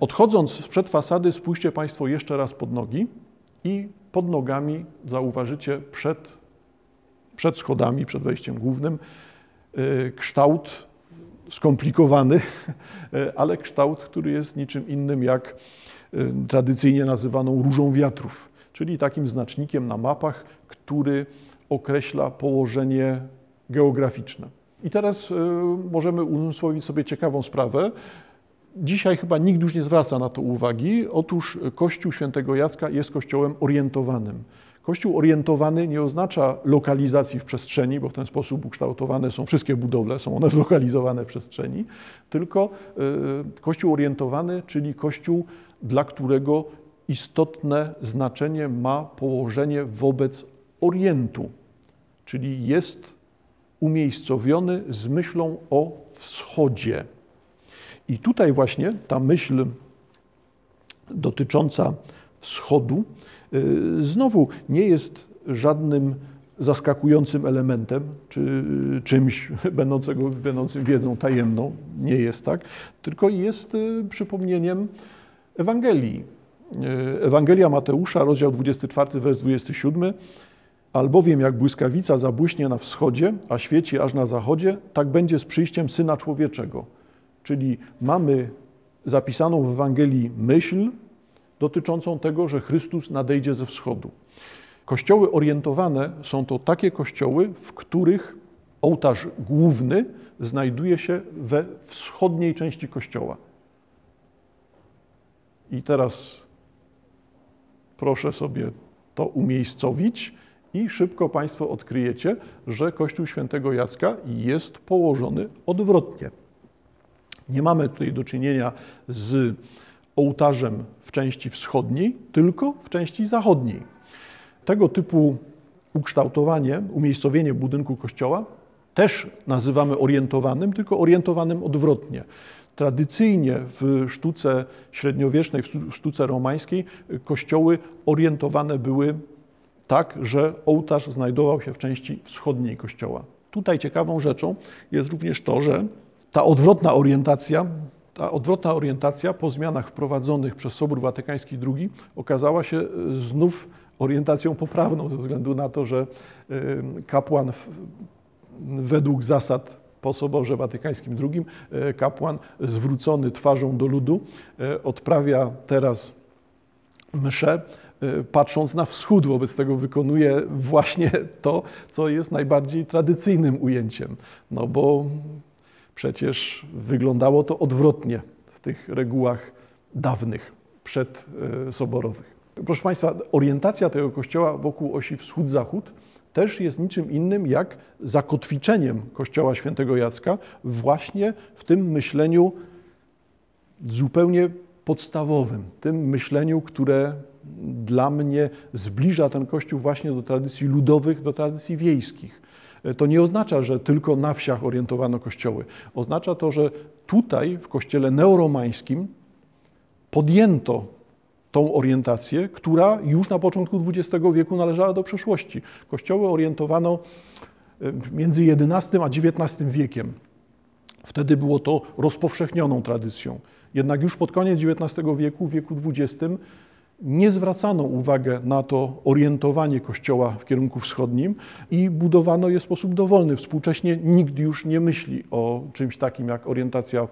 Odchodząc sprzed fasady, spójrzcie Państwo jeszcze raz pod nogi i pod nogami zauważycie przed, przed schodami, przed wejściem głównym y, kształt skomplikowany, ale kształt, który jest niczym innym jak y, tradycyjnie nazywaną różą wiatrów, czyli takim znacznikiem na mapach, który określa położenie geograficzne. I teraz y, możemy umysłowić sobie ciekawą sprawę. Dzisiaj chyba nikt już nie zwraca na to uwagi. Otóż Kościół Świętego Jacka jest kościołem orientowanym. Kościół orientowany nie oznacza lokalizacji w przestrzeni, bo w ten sposób ukształtowane są wszystkie budowle, są one zlokalizowane w przestrzeni, tylko y, Kościół orientowany, czyli Kościół, dla którego istotne znaczenie ma położenie wobec Orientu, czyli jest umiejscowiony z myślą o wschodzie. I tutaj właśnie ta myśl dotycząca wschodu y, znowu nie jest żadnym zaskakującym elementem, czy czymś będącego, będącym wiedzą tajemną, nie jest tak, tylko jest y, przypomnieniem Ewangelii. Y, Ewangelia Mateusza, rozdział 24, wers 27. Albowiem jak błyskawica zabłyśnie na wschodzie, a świeci aż na zachodzie, tak będzie z przyjściem Syna Człowieczego. Czyli mamy zapisaną w Ewangelii myśl dotyczącą tego, że Chrystus nadejdzie ze wschodu. Kościoły orientowane są to takie kościoły, w których ołtarz główny znajduje się we wschodniej części kościoła. I teraz proszę sobie to umiejscowić i szybko Państwo odkryjecie, że Kościół Świętego Jacka jest położony odwrotnie. Nie mamy tutaj do czynienia z ołtarzem w części wschodniej, tylko w części zachodniej. Tego typu ukształtowanie, umiejscowienie budynku kościoła też nazywamy orientowanym, tylko orientowanym odwrotnie. Tradycyjnie w sztuce średniowiecznej, w sztuce romańskiej kościoły orientowane były tak, że ołtarz znajdował się w części wschodniej kościoła. Tutaj ciekawą rzeczą jest również to, że ta odwrotna orientacja, ta odwrotna orientacja po zmianach wprowadzonych przez Sobór Watykański II okazała się znów orientacją poprawną ze względu na to, że kapłan według zasad po Soborze Watykańskim II, kapłan zwrócony twarzą do ludu odprawia teraz mszę patrząc na wschód, wobec tego wykonuje właśnie to, co jest najbardziej tradycyjnym ujęciem. No bo przecież wyglądało to odwrotnie w tych regułach dawnych, przedsoborowych. Proszę Państwa, orientacja tego kościoła wokół osi wschód-zachód też jest niczym innym jak zakotwiczeniem kościoła świętego Jacka właśnie w tym myśleniu zupełnie podstawowym, tym myśleniu, które dla mnie zbliża ten kościół właśnie do tradycji ludowych, do tradycji wiejskich. To nie oznacza, że tylko na wsiach orientowano kościoły. Oznacza to, że tutaj w kościele neoromańskim podjęto tą orientację, która już na początku XX wieku należała do przeszłości. Kościoły orientowano e, między XI a XIX wiekiem. Wtedy było to rozpowszechnioną tradycją. Jednak już pod koniec XIX wieku, w wieku XX, nie zwracano uwagi na to orientowanie kościoła w kierunku wschodnim i budowano je w sposób dowolny. Współcześnie nikt już nie myśli o czymś takim jak orientacja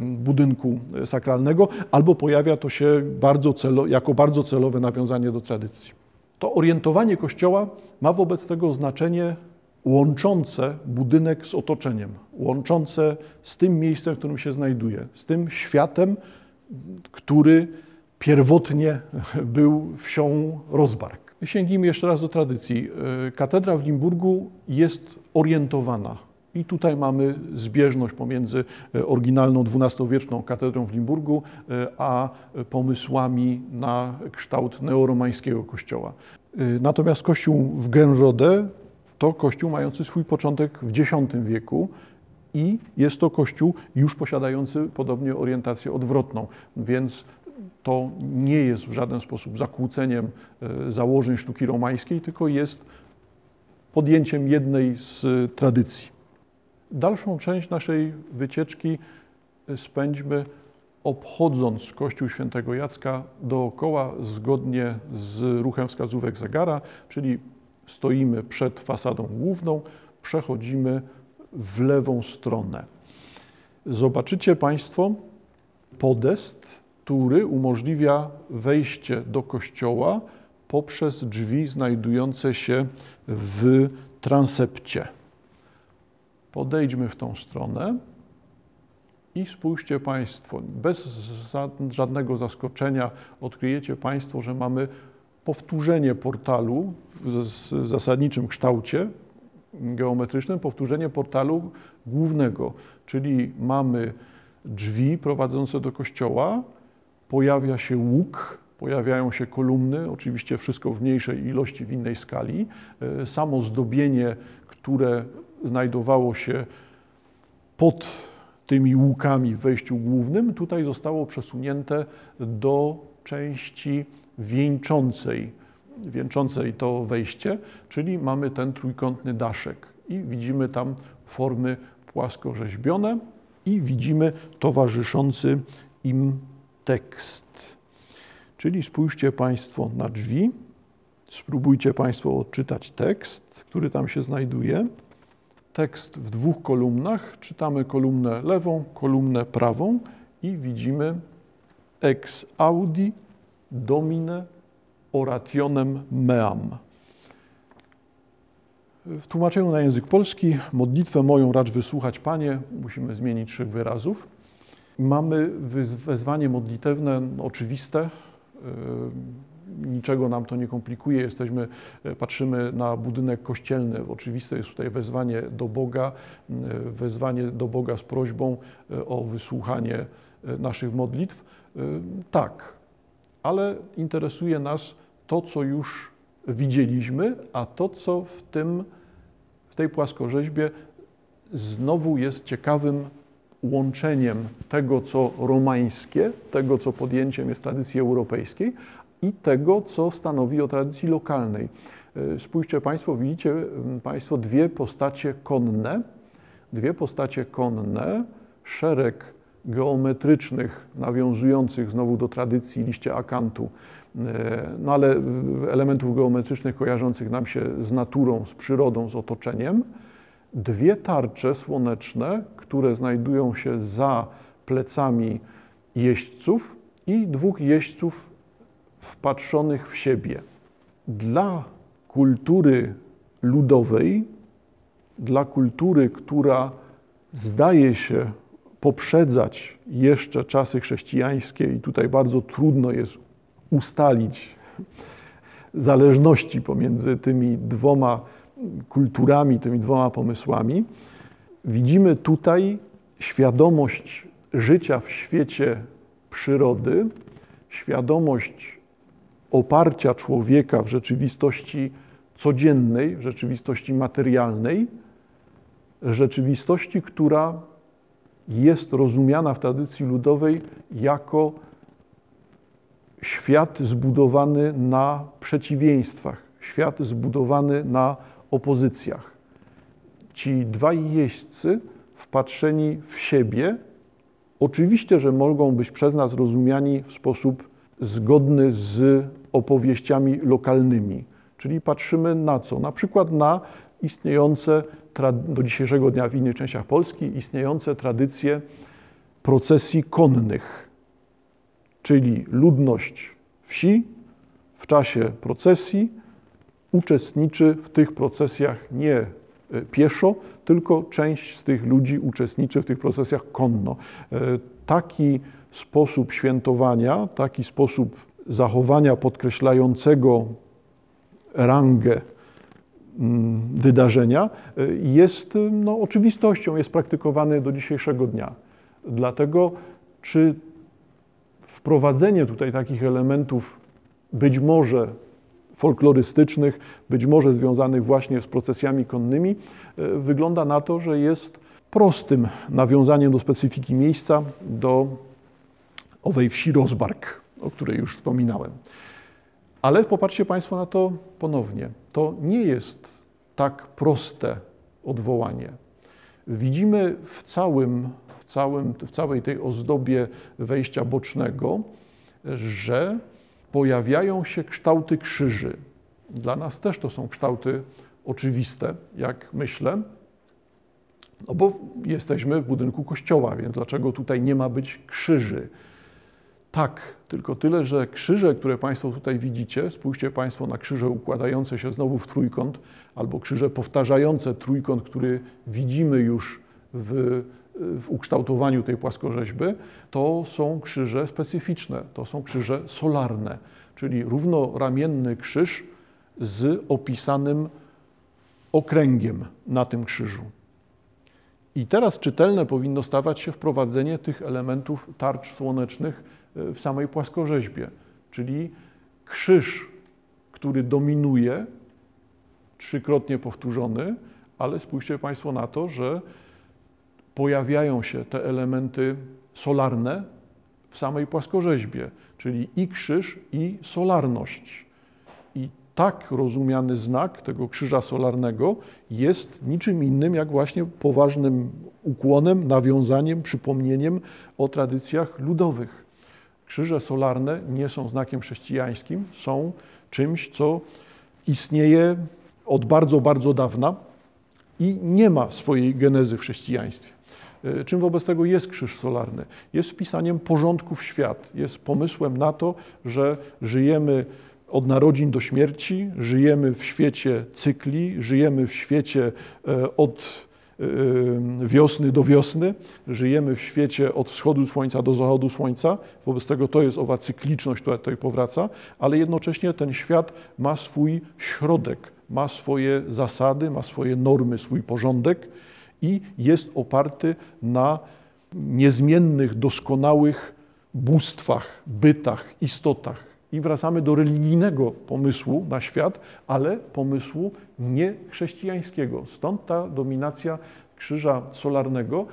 budynku sakralnego, albo pojawia to się bardzo celo, jako bardzo celowe nawiązanie do tradycji. To orientowanie kościoła ma wobec tego znaczenie łączące budynek z otoczeniem, łączące z tym miejscem, w którym się znajduje, z tym światem, który pierwotnie był wsią Rozbark. Sięgnijmy jeszcze raz do tradycji. E, katedra w Limburgu jest orientowana. I tutaj mamy zbieżność pomiędzy e, oryginalną XII-wieczną katedrą w Limburgu, e, a pomysłami na kształt neoromańskiego kościoła. Natomiast kościół w Genrode to kościół mający swój początek w X wieku i jest to kościół już posiadający podobnie orientację odwrotną, więc to nie jest w żaden sposób zakłóceniem e, założeń sztuki romańskiej, tylko jest podjęciem jednej z tradycji. Dalszą część naszej wycieczki e, spędźmy obchodząc Kościół Świętego Jacka dookoła zgodnie z ruchem wskazówek zegara, czyli stoimy przed fasadą główną, przechodzimy w lewą stronę. Zobaczycie Państwo podest, który umożliwia wejście do kościoła poprzez drzwi znajdujące się w transepcie. Podejdźmy w tą stronę i spójrzcie Państwo, bez żadnego zaskoczenia odkryjecie Państwo, że mamy powtórzenie portalu w zasadniczym kształcie geometrycznym, powtórzenie portalu głównego, czyli mamy drzwi prowadzące do kościoła, pojawia się łuk, pojawiają się kolumny, oczywiście wszystko w mniejszej ilości, w innej skali. E, samo zdobienie, które znajdowało się pod tymi łukami w wejściu głównym, tutaj zostało przesunięte do części wieńczącej, wieńczącej to wejście, czyli mamy ten trójkątny daszek i widzimy tam formy płaskorzeźbione i widzimy towarzyszący im tekst. Czyli spójrzcie Państwo na drzwi, spróbujcie Państwo odczytać tekst, który tam się znajduje. Tekst w dwóch kolumnach. Czytamy kolumnę lewą, kolumnę prawą i widzimy ex audi domine orationem meam. W tłumaczeniu na język polski modlitwę moją racz wysłuchać Panie, musimy zmienić trzech wyrazów. Mamy wezwanie modlitewne oczywiste, niczego nam to nie komplikuje. Jesteśmy, patrzymy na budynek kościelny. Oczywiste jest tutaj wezwanie do Boga, wezwanie do Boga z prośbą o wysłuchanie naszych modlitw. Tak, ale interesuje nas to, co już widzieliśmy, a to, co w, tym, w tej płaskorzeźbie znowu jest ciekawym łączeniem tego, co romańskie, tego, co podjęciem jest tradycji europejskiej i tego, co stanowi o tradycji lokalnej. E, spójrzcie Państwo, widzicie Państwo dwie postacie konne, dwie postacie konne, szereg geometrycznych, nawiązujących znowu do tradycji liście akantu, e, no ale elementów geometrycznych kojarzących nam się z naturą, z przyrodą, z otoczeniem. Dwie tarcze słoneczne, które znajdują się za plecami jeźdźców i dwóch jeźdźców wpatrzonych w siebie. Dla kultury ludowej, dla kultury, która zdaje się poprzedzać jeszcze czasy chrześcijańskie i tutaj bardzo trudno jest ustalić zależności pomiędzy tymi dwoma kulturami, tymi dwoma pomysłami, widzimy tutaj świadomość życia w świecie przyrody, świadomość oparcia człowieka w rzeczywistości codziennej, w rzeczywistości materialnej, rzeczywistości, która jest rozumiana w tradycji ludowej jako świat zbudowany na przeciwieństwach, świat zbudowany na opozycjach. Ci dwaj jeźdźcy wpatrzeni w siebie, oczywiście, że mogą być przez nas rozumiani w sposób zgodny z opowieściami lokalnymi. Czyli patrzymy na co? Na przykład na istniejące do dzisiejszego dnia w innych częściach Polski istniejące tradycje procesji konnych, czyli ludność wsi w czasie procesji uczestniczy w tych procesjach nie e, pieszo, tylko część z tych ludzi uczestniczy w tych procesjach konno. E, taki sposób świętowania, taki sposób zachowania podkreślającego rangę mm, wydarzenia e, jest no, oczywistością, jest praktykowany do dzisiejszego dnia. Dlatego, czy wprowadzenie tutaj takich elementów być może folklorystycznych, być może związanych właśnie z procesjami konnymi, e, wygląda na to, że jest prostym nawiązaniem do specyfiki miejsca, do owej wsi Rozbark, o której już wspominałem. Ale popatrzcie Państwo na to ponownie. To nie jest tak proste odwołanie. Widzimy w całym, całym, w całej tej ozdobie wejścia bocznego, że pojawiają się kształty krzyży. Dla nas też to są kształty oczywiste, jak myślę, no bo jesteśmy w budynku kościoła, więc dlaczego tutaj nie ma być krzyży? Tak, tylko tyle, że krzyże, które Państwo tutaj widzicie, spójrzcie Państwo na krzyże układające się znowu w trójkąt, albo krzyże powtarzające trójkąt, który widzimy już w, w ukształtowaniu tej płaskorzeźby, to są krzyże specyficzne, to są krzyże solarne, czyli równoramienny krzyż z opisanym okręgiem na tym krzyżu. I teraz czytelne powinno stawać się wprowadzenie tych elementów tarcz słonecznych e, w samej płaskorzeźbie, czyli krzyż, który dominuje, trzykrotnie powtórzony, ale spójrzcie Państwo na to, że pojawiają się te elementy solarne w samej płaskorzeźbie, czyli i krzyż, i solarność. I tak rozumiany znak tego krzyża solarnego jest niczym innym jak właśnie poważnym ukłonem, nawiązaniem, przypomnieniem o tradycjach ludowych. Krzyże solarne nie są znakiem chrześcijańskim, są czymś, co istnieje od bardzo, bardzo dawna i nie ma swojej genezy w chrześcijaństwie. E, czym wobec tego jest krzyż solarny? Jest wpisaniem porządku w świat, jest pomysłem na to, że żyjemy od narodzin do śmierci, żyjemy w świecie cykli, żyjemy w świecie e, od e, wiosny do wiosny, żyjemy w świecie od wschodu słońca do zachodu słońca. Wobec tego to jest owa cykliczność, która tutaj powraca, ale jednocześnie ten świat ma swój środek, ma swoje zasady, ma swoje normy, swój porządek i jest oparty na niezmiennych, doskonałych bóstwach, bytach, istotach. I wracamy do religijnego pomysłu na świat, ale pomysłu niechrześcijańskiego. Stąd ta dominacja krzyża solarnego,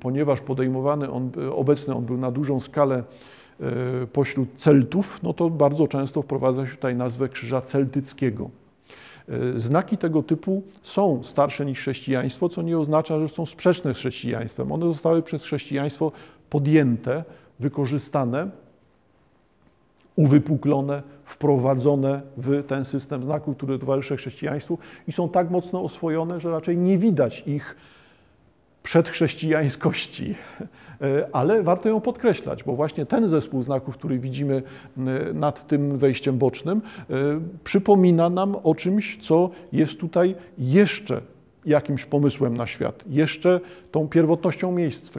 ponieważ podejmowany on, obecny on był na dużą skalę e, pośród Celtów, no to bardzo często wprowadza się tutaj nazwę krzyża celtyckiego. E, znaki tego typu są starsze niż chrześcijaństwo, co nie oznacza, że są sprzeczne z chrześcijaństwem. One zostały przez chrześcijaństwo podjęte, wykorzystane uwypuklone, wprowadzone w ten system znaków, który towarzyszy chrześcijaństwu i są tak mocno oswojone, że raczej nie widać ich przedchrześcijańskości. E, ale warto ją podkreślać, bo właśnie ten zespół znaków, który widzimy e, nad tym wejściem bocznym, e, przypomina nam o czymś, co jest tutaj jeszcze jakimś pomysłem na świat, jeszcze tą pierwotnością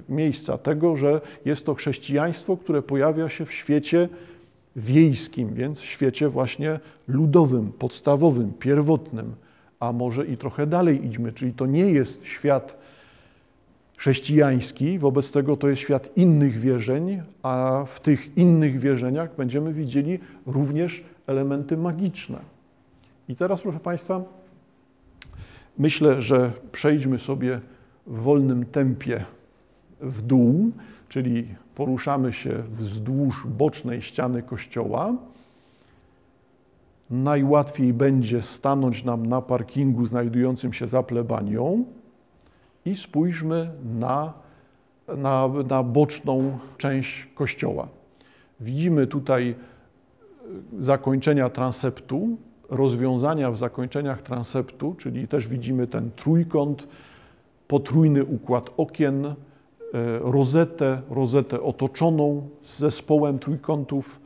miejsca, tego, że jest to chrześcijaństwo, które pojawia się w świecie wiejskim, więc w świecie właśnie ludowym, podstawowym, pierwotnym, a może i trochę dalej idźmy, czyli to nie jest świat chrześcijański, wobec tego to jest świat innych wierzeń, a w tych innych wierzeniach będziemy widzieli również elementy magiczne. I teraz, proszę Państwa, myślę, że przejdźmy sobie w wolnym tempie w dół, czyli poruszamy się wzdłuż bocznej ściany kościoła. Najłatwiej będzie stanąć nam na parkingu znajdującym się za plebanią i spójrzmy na, na, na boczną część kościoła. Widzimy tutaj zakończenia transeptu, rozwiązania w zakończeniach transeptu, czyli też widzimy ten trójkąt, potrójny układ okien, E, rozetę, rozetę otoczoną z zespołem trójkątów,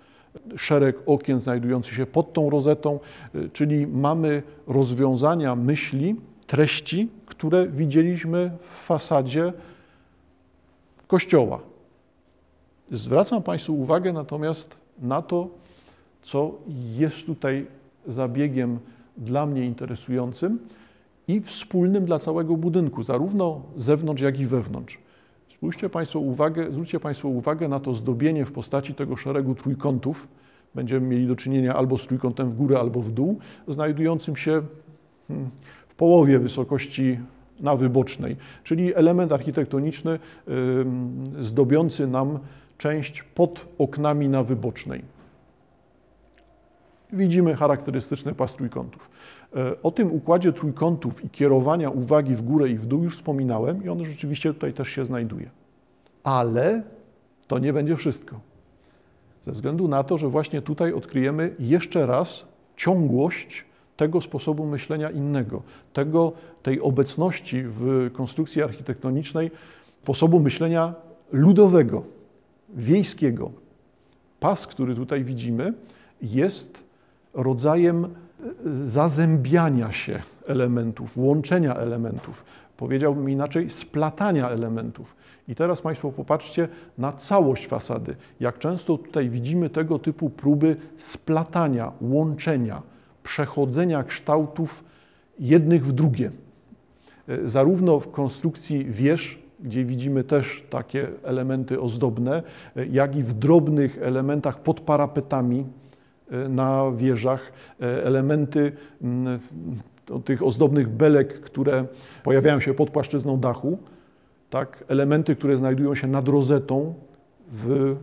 szereg okien znajdujących się pod tą rozetą, e, czyli mamy rozwiązania myśli, treści, które widzieliśmy w fasadzie kościoła. Zwracam Państwu uwagę natomiast na to, co jest tutaj zabiegiem dla mnie interesującym i wspólnym dla całego budynku, zarówno zewnątrz, jak i wewnątrz. Spójrzcie Państwo uwagę, zwróćcie Państwo uwagę na to zdobienie w postaci tego szeregu trójkątów. Będziemy mieli do czynienia albo z trójkątem w górę, albo w dół, znajdującym się hmm, w połowie wysokości nawy bocznej, czyli element architektoniczny zdobiący nam część pod oknami nawy bocznej. Widzimy charakterystyczny pas trójkątów. E, o tym układzie trójkątów i kierowania uwagi w górę i w dół już wspominałem i on rzeczywiście tutaj też się znajduje. Ale to nie będzie wszystko. Ze względu na to, że właśnie tutaj odkryjemy jeszcze raz ciągłość tego sposobu myślenia innego, tego, tej obecności w konstrukcji architektonicznej sposobu myślenia ludowego, wiejskiego. Pas, który tutaj widzimy, jest rodzajem zazębiania się elementów, łączenia elementów, powiedziałbym inaczej, splatania elementów. I teraz Państwo popatrzcie na całość fasady. Jak często tutaj widzimy tego typu próby splatania, łączenia, przechodzenia kształtów jednych w drugie. E, zarówno w konstrukcji wież, gdzie widzimy też takie elementy ozdobne, e, jak i w drobnych elementach pod parapetami e, na wieżach, elementy mm, tych ozdobnych belek, które pojawiają się pod płaszczyzną dachu, tak, elementy, które znajdują się nad rozetą w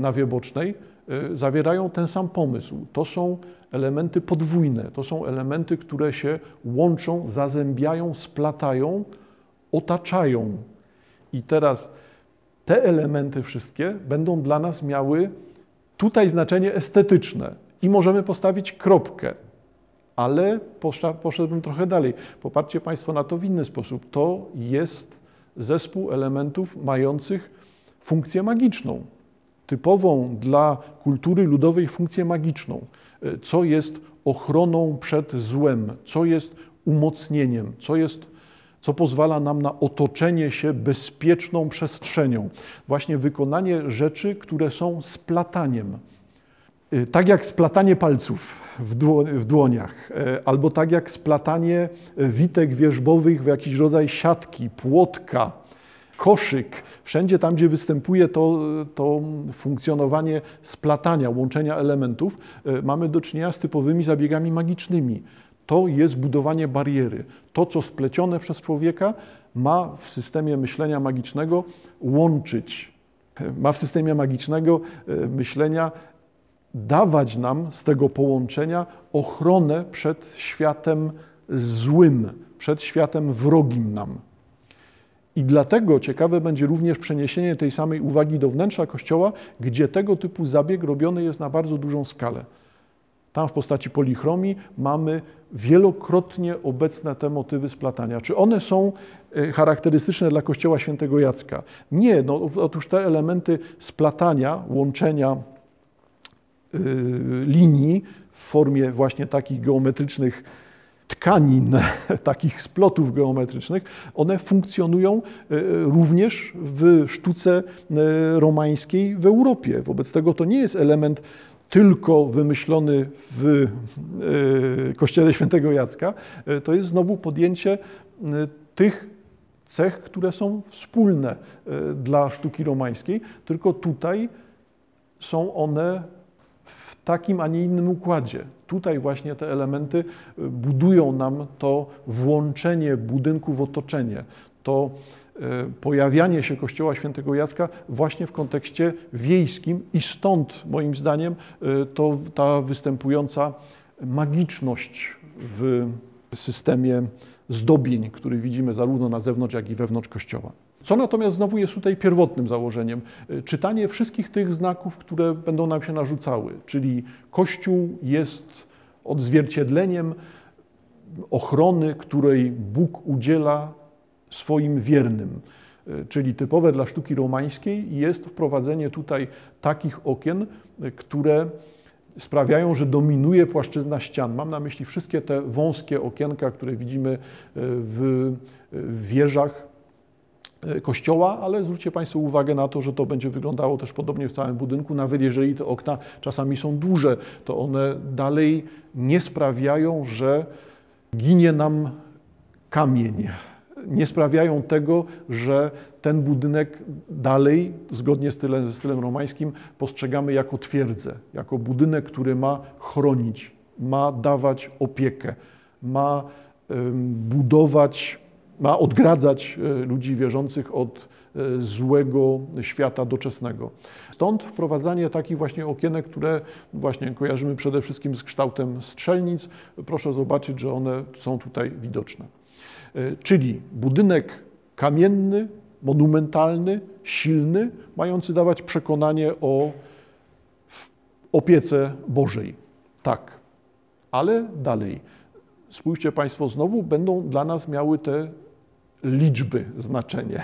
nawie bocznej, zawierają ten sam pomysł. To są elementy podwójne. To są elementy, które się łączą, zazębiają, splatają, otaczają. I teraz te elementy wszystkie będą dla nas miały tutaj znaczenie estetyczne i możemy postawić kropkę. Ale poszedłbym trochę dalej. Popatrzcie Państwo na to w inny sposób. To jest zespół elementów mających funkcję magiczną, typową dla kultury ludowej funkcję magiczną co jest ochroną przed złem, co jest umocnieniem, co jest co pozwala nam na otoczenie się bezpieczną przestrzenią. Właśnie wykonanie rzeczy, które są splataniem. Y, tak jak splatanie palców w, dłoniach, y, albo tak jak splatanie witek wierzbowych w jakiś rodzaj siatki, płotka, koszyk, wszędzie tam, gdzie występuje to, to funkcjonowanie splatania, łączenia elementów, e, mamy do czynienia z typowymi zabiegami magicznymi. To jest budowanie bariery. To, co splecione przez człowieka, ma w systemie myślenia magicznego łączyć, e, ma w systemie magicznego e, myślenia dawać nam z tego połączenia ochronę przed światem złym, przed światem wrogim nam. I dlatego ciekawe będzie również przeniesienie tej samej uwagi do wnętrza kościoła, gdzie tego typu zabieg robiony jest na bardzo dużą skalę. Tam w postaci polichromii mamy wielokrotnie obecne te motywy splatania. Czy one są e, charakterystyczne dla kościoła świętego Jacka? Nie, no, otóż te elementy splatania, łączenia yy, linii w formie właśnie takich geometrycznych tkanin, takich splotów geometrycznych, one funkcjonują e, również w sztuce e, romańskiej w Europie. Wobec tego to nie jest element tylko wymyślony w e, kościele świętego Jacka, to jest znowu podjęcie tych cech, które są wspólne dla sztuki romańskiej, tylko tutaj są one w takim, a nie innym układzie tutaj właśnie te elementy y, budują nam to włączenie budynku w otoczenie, to y, pojawianie się Kościoła Świętego Jacka właśnie w kontekście wiejskim i stąd moim zdaniem y, to ta występująca magiczność w systemie zdobień, który widzimy zarówno na zewnątrz, jak i wewnątrz Kościoła. Co natomiast znowu jest tutaj pierwotnym założeniem? Czytanie wszystkich tych znaków, które będą nam się narzucały, czyli Kościół jest odzwierciedleniem ochrony, której Bóg udziela swoim wiernym. Czyli typowe dla sztuki romańskiej jest wprowadzenie tutaj takich okien, które sprawiają, że dominuje płaszczyzna ścian. Mam na myśli wszystkie te wąskie okienka, które widzimy w wieżach E, kościoła, ale zwróćcie Państwo uwagę na to, że to będzie wyglądało też podobnie w całym budynku. Nawet jeżeli te okna czasami są duże, to one dalej nie sprawiają, że ginie nam kamień. Nie sprawiają tego, że ten budynek dalej, zgodnie z ze stylem romańskim, postrzegamy jako twierdzę, jako budynek, który ma chronić, ma dawać opiekę, ma budować ma odgradzać e, ludzi wierzących od e, złego świata doczesnego. Stąd wprowadzanie takich właśnie okienek, które właśnie kojarzymy przede wszystkim z kształtem strzelnic. Proszę zobaczyć, że one są tutaj widoczne. E, czyli budynek kamienny, monumentalny, silny, mający dawać przekonanie o opiece Bożej. Tak, ale dalej. Spójrzcie Państwo, znowu będą dla nas miały te liczby znaczenie.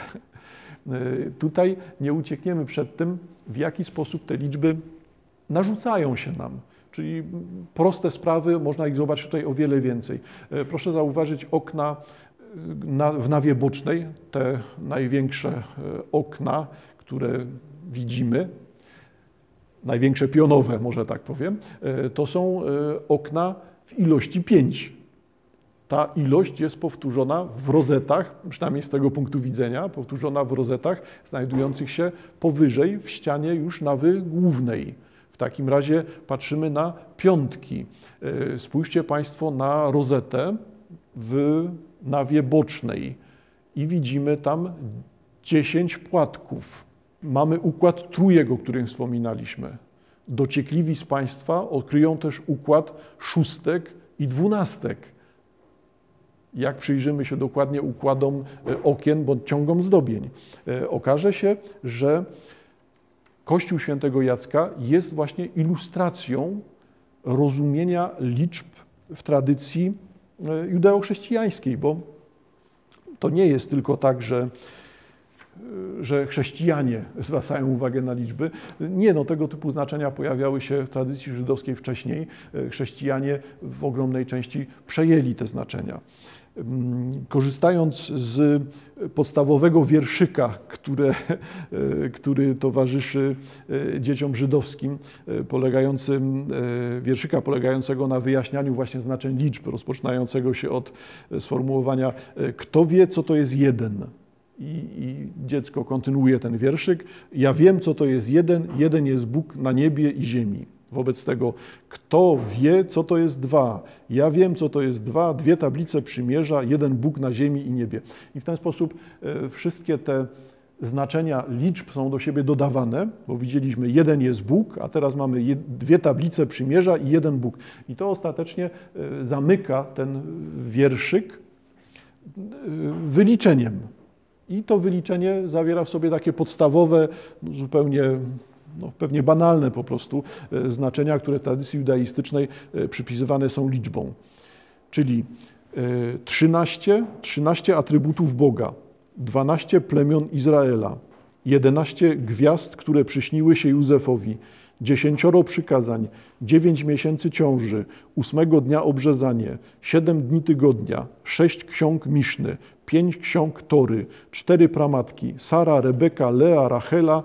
Tutaj nie uciekniemy przed tym, w jaki sposób te liczby narzucają się nam. Czyli proste sprawy, można ich zobaczyć tutaj o wiele więcej. Proszę zauważyć okna na, w nawie bocznej, te największe e, okna, które widzimy, największe pionowe, może tak powiem, e, to są e, okna w ilości 5. Ta ilość jest powtórzona w rozetach, przynajmniej z tego punktu widzenia, powtórzona w rozetach znajdujących się powyżej w ścianie już nawy głównej. W takim razie patrzymy na piątki. Spójrzcie Państwo na rozetę w nawie bocznej i widzimy tam 10 płatków. Mamy układ trójek, o którym wspominaliśmy. Dociekliwi z Państwa odkryją też układ szóstek i dwunastek. Jak przyjrzymy się dokładnie układom e, okien bądź ciągom zdobień, e, okaże się, że Kościół świętego Jacka jest właśnie ilustracją rozumienia liczb w tradycji E, judeo-chrześcijańskiej, bo to nie jest tylko tak, że, że chrześcijanie zwracają uwagę na liczby. Nie, no tego typu znaczenia pojawiały się w tradycji żydowskiej wcześniej. Chrześcijanie w ogromnej części przejęli te znaczenia. Mm, korzystając z podstawowego wierszyka, które, e, który towarzyszy e, dzieciom żydowskim, e, polegającym, wierszyka polegającego na wyjaśnianiu właśnie znaczeń liczb, rozpoczynającego się od sformułowania kto wie, co to jest jeden. I, I, dziecko kontynuuje ten wierszyk. Ja wiem, co to jest jeden. Jeden jest Bóg na niebie i ziemi. Wobec tego, kto wie, co to jest dwa? Ja wiem, co to jest dwa, dwie tablice przymierza, jeden Bóg na ziemi i niebie. I w ten sposób e, wszystkie te znaczenia liczb są do siebie dodawane, bo widzieliśmy, jeden jest Bóg, a teraz mamy dwie tablice przymierza i jeden Bóg. I to ostatecznie e, zamyka ten wierszyk e, wyliczeniem. I to wyliczenie zawiera w sobie takie podstawowe, no, zupełnie no, pewnie banalne po prostu e, znaczenia, które w tradycji judaistycznej e, przypisywane są liczbą. Czyli 13, e, 13 atrybutów Boga, 12 plemion Izraela, 11 gwiazd, które przyśniły się Józefowi, dziesięcioro przykazań, dziewięć miesięcy ciąży, ósmego dnia obrzezanie, siedem dni tygodnia, sześć ksiąg Miszny, pięć ksiąg Tory, cztery pramatki, Sara, Rebeka, Lea, Rachela,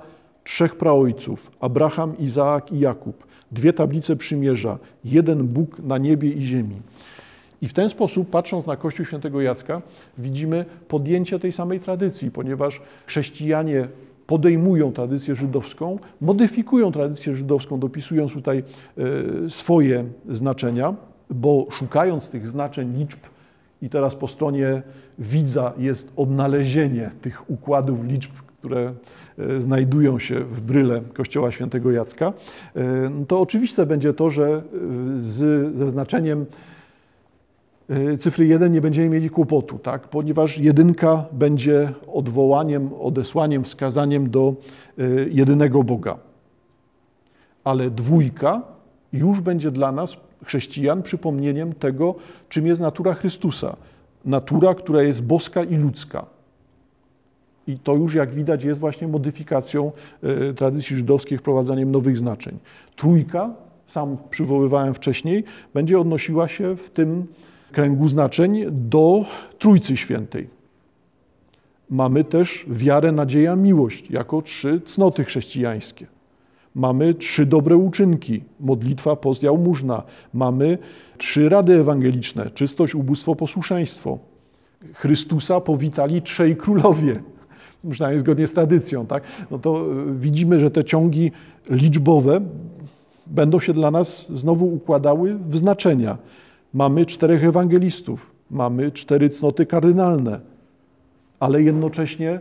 trzech praojców, Abraham, Izaak i Jakub, dwie tablice przymierza, jeden Bóg na niebie i ziemi. I w ten sposób, patrząc na Kościół świętego Jacka, widzimy podjęcie tej samej tradycji, ponieważ chrześcijanie podejmują tradycję żydowską, modyfikują tradycję żydowską, dopisując tutaj e, swoje znaczenia, bo szukając tych znaczeń liczb, i teraz po stronie widza jest odnalezienie tych układów liczb, które e, znajdują się w bryle Kościoła Świętego Jacka, e, to oczywiste będzie to, że e, z, ze znaczeniem cyfry 1 nie będziemy mieli kłopotu, tak? ponieważ jedynka będzie odwołaniem, odesłaniem, wskazaniem do jedynego Boga. Ale dwójka już będzie dla nas, chrześcijan, przypomnieniem tego, czym jest natura Chrystusa. Natura, która jest boska i ludzka. I to już, jak widać, jest właśnie modyfikacją e, tradycji żydowskiej, wprowadzaniem nowych znaczeń. Trójka, sam przywoływałem wcześniej, będzie odnosiła się w tym kręgu znaczeń do Trójcy Świętej. Mamy też wiarę, nadzieja, miłość jako trzy cnoty chrześcijańskie. Mamy trzy dobre uczynki, modlitwa, post, jałmużna. Mamy trzy rady ewangeliczne, czystość, ubóstwo, posłuszeństwo. Chrystusa powitali trzej królowie przynajmniej zgodnie z tradycją, tak? no to e, widzimy, że te ciągi liczbowe będą się dla nas znowu układały w znaczenia. Mamy czterech ewangelistów, mamy cztery cnoty kardynalne, ale jednocześnie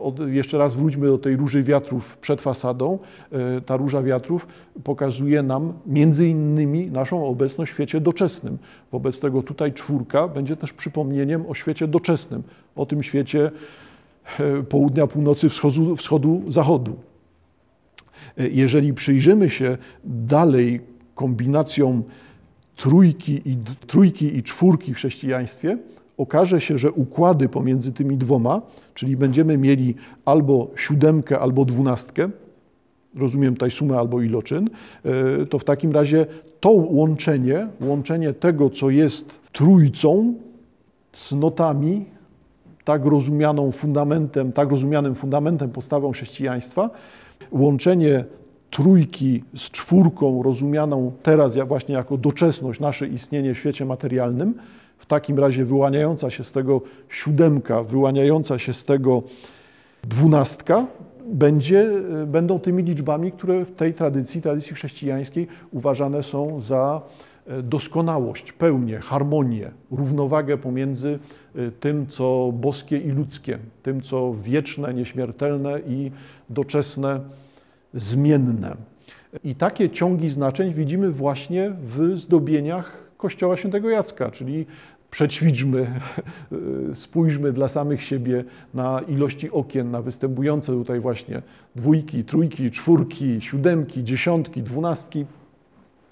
od, jeszcze raz wróćmy do tej róży wiatrów przed fasadą. E, ta róża wiatrów pokazuje nam między innymi naszą obecność w świecie doczesnym. Wobec tego tutaj czwórka będzie też przypomnieniem o świecie doczesnym, o tym świecie południa, północy, wschodu, wschodu, zachodu. E, jeżeli przyjrzymy się dalej kombinacjom trójki i, trójki i czwórki w chrześcijaństwie, okaże się, że układy pomiędzy tymi dwoma, czyli będziemy mieli albo siódemkę, albo dwunastkę, rozumiem tutaj sumę albo iloczyn, e, to w takim razie to łączenie, łączenie tego, co jest trójcą, cnotami, tak rozumianą fundamentem, tak rozumianym fundamentem, postawą chrześcijaństwa, łączenie trójki z czwórką, rozumianą teraz właśnie jako doczesność, nasze istnienie w świecie materialnym, w takim razie wyłaniająca się z tego siódemka, wyłaniająca się z tego dwunastka, będzie, będą tymi liczbami, które w tej tradycji, tradycji chrześcijańskiej uważane są za doskonałość, pełnię, harmonię, równowagę pomiędzy e, tym, co boskie i ludzkie, tym, co wieczne, nieśmiertelne i doczesne, zmienne. I takie ciągi znaczeń widzimy właśnie w zdobieniach Kościoła Świętego Jacka, czyli przećwiczmy, spójrzmy dla samych siebie na ilości okien, na występujące tutaj właśnie dwójki, trójki, czwórki, siódemki, dziesiątki, dwunastki.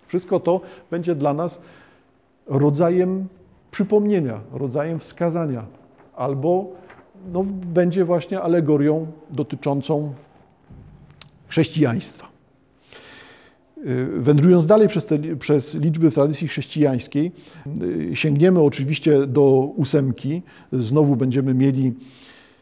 Wszystko to będzie dla nas rodzajem przypomnienia, rodzajem wskazania, albo no, będzie właśnie alegorią dotyczącą chrześcijaństwa. Y, wędrując dalej przez, te, przez liczby w tradycji chrześcijańskiej, y, sięgniemy oczywiście do ósemki. Znowu będziemy mieli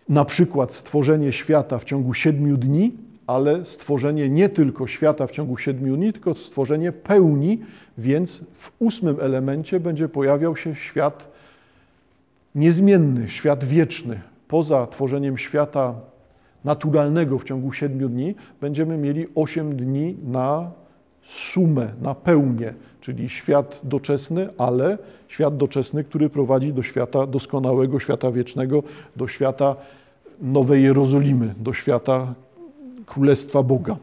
na przykład stworzenie świata w ciągu siedmiu dni, ale stworzenie nie tylko świata w ciągu siedmiu dni, tylko stworzenie pełni, więc w ósmym elemencie będzie pojawiał się świat niezmienny, świat wieczny. Poza tworzeniem świata naturalnego w ciągu siedmiu dni, będziemy mieli osiem dni na sumę, na pełnię, czyli świat doczesny, ale świat doczesny, który prowadzi do świata doskonałego, świata wiecznego, do świata Nowej Jerozolimy, do świata Królestwa Boga.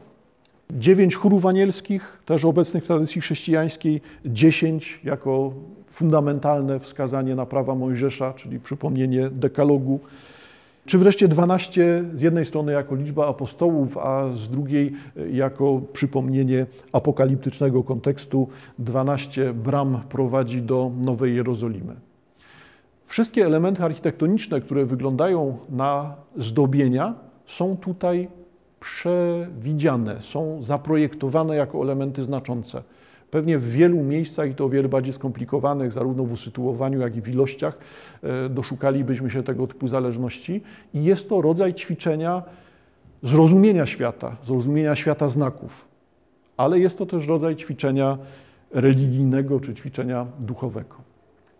Dziewięć chórów anielskich, też obecnych w tradycji chrześcijańskiej, dziesięć jako fundamentalne wskazanie na prawa Mojżesza, czyli przypomnienie dekalogu, czy wreszcie 12 z jednej strony jako liczba apostołów, a z drugiej jako przypomnienie apokaliptycznego kontekstu 12 bram prowadzi do Nowej Jerozolimy. Wszystkie elementy architektoniczne, które wyglądają na zdobienia, są tutaj przewidziane, są zaprojektowane jako elementy znaczące. Pewnie w wielu miejscach, i to o wiele bardziej skomplikowanych, zarówno w usytuowaniu, jak i w ilościach, e, doszukalibyśmy się tego typu zależności. I jest to rodzaj ćwiczenia zrozumienia świata, zrozumienia świata znaków, ale jest to też rodzaj ćwiczenia religijnego czy ćwiczenia duchowego.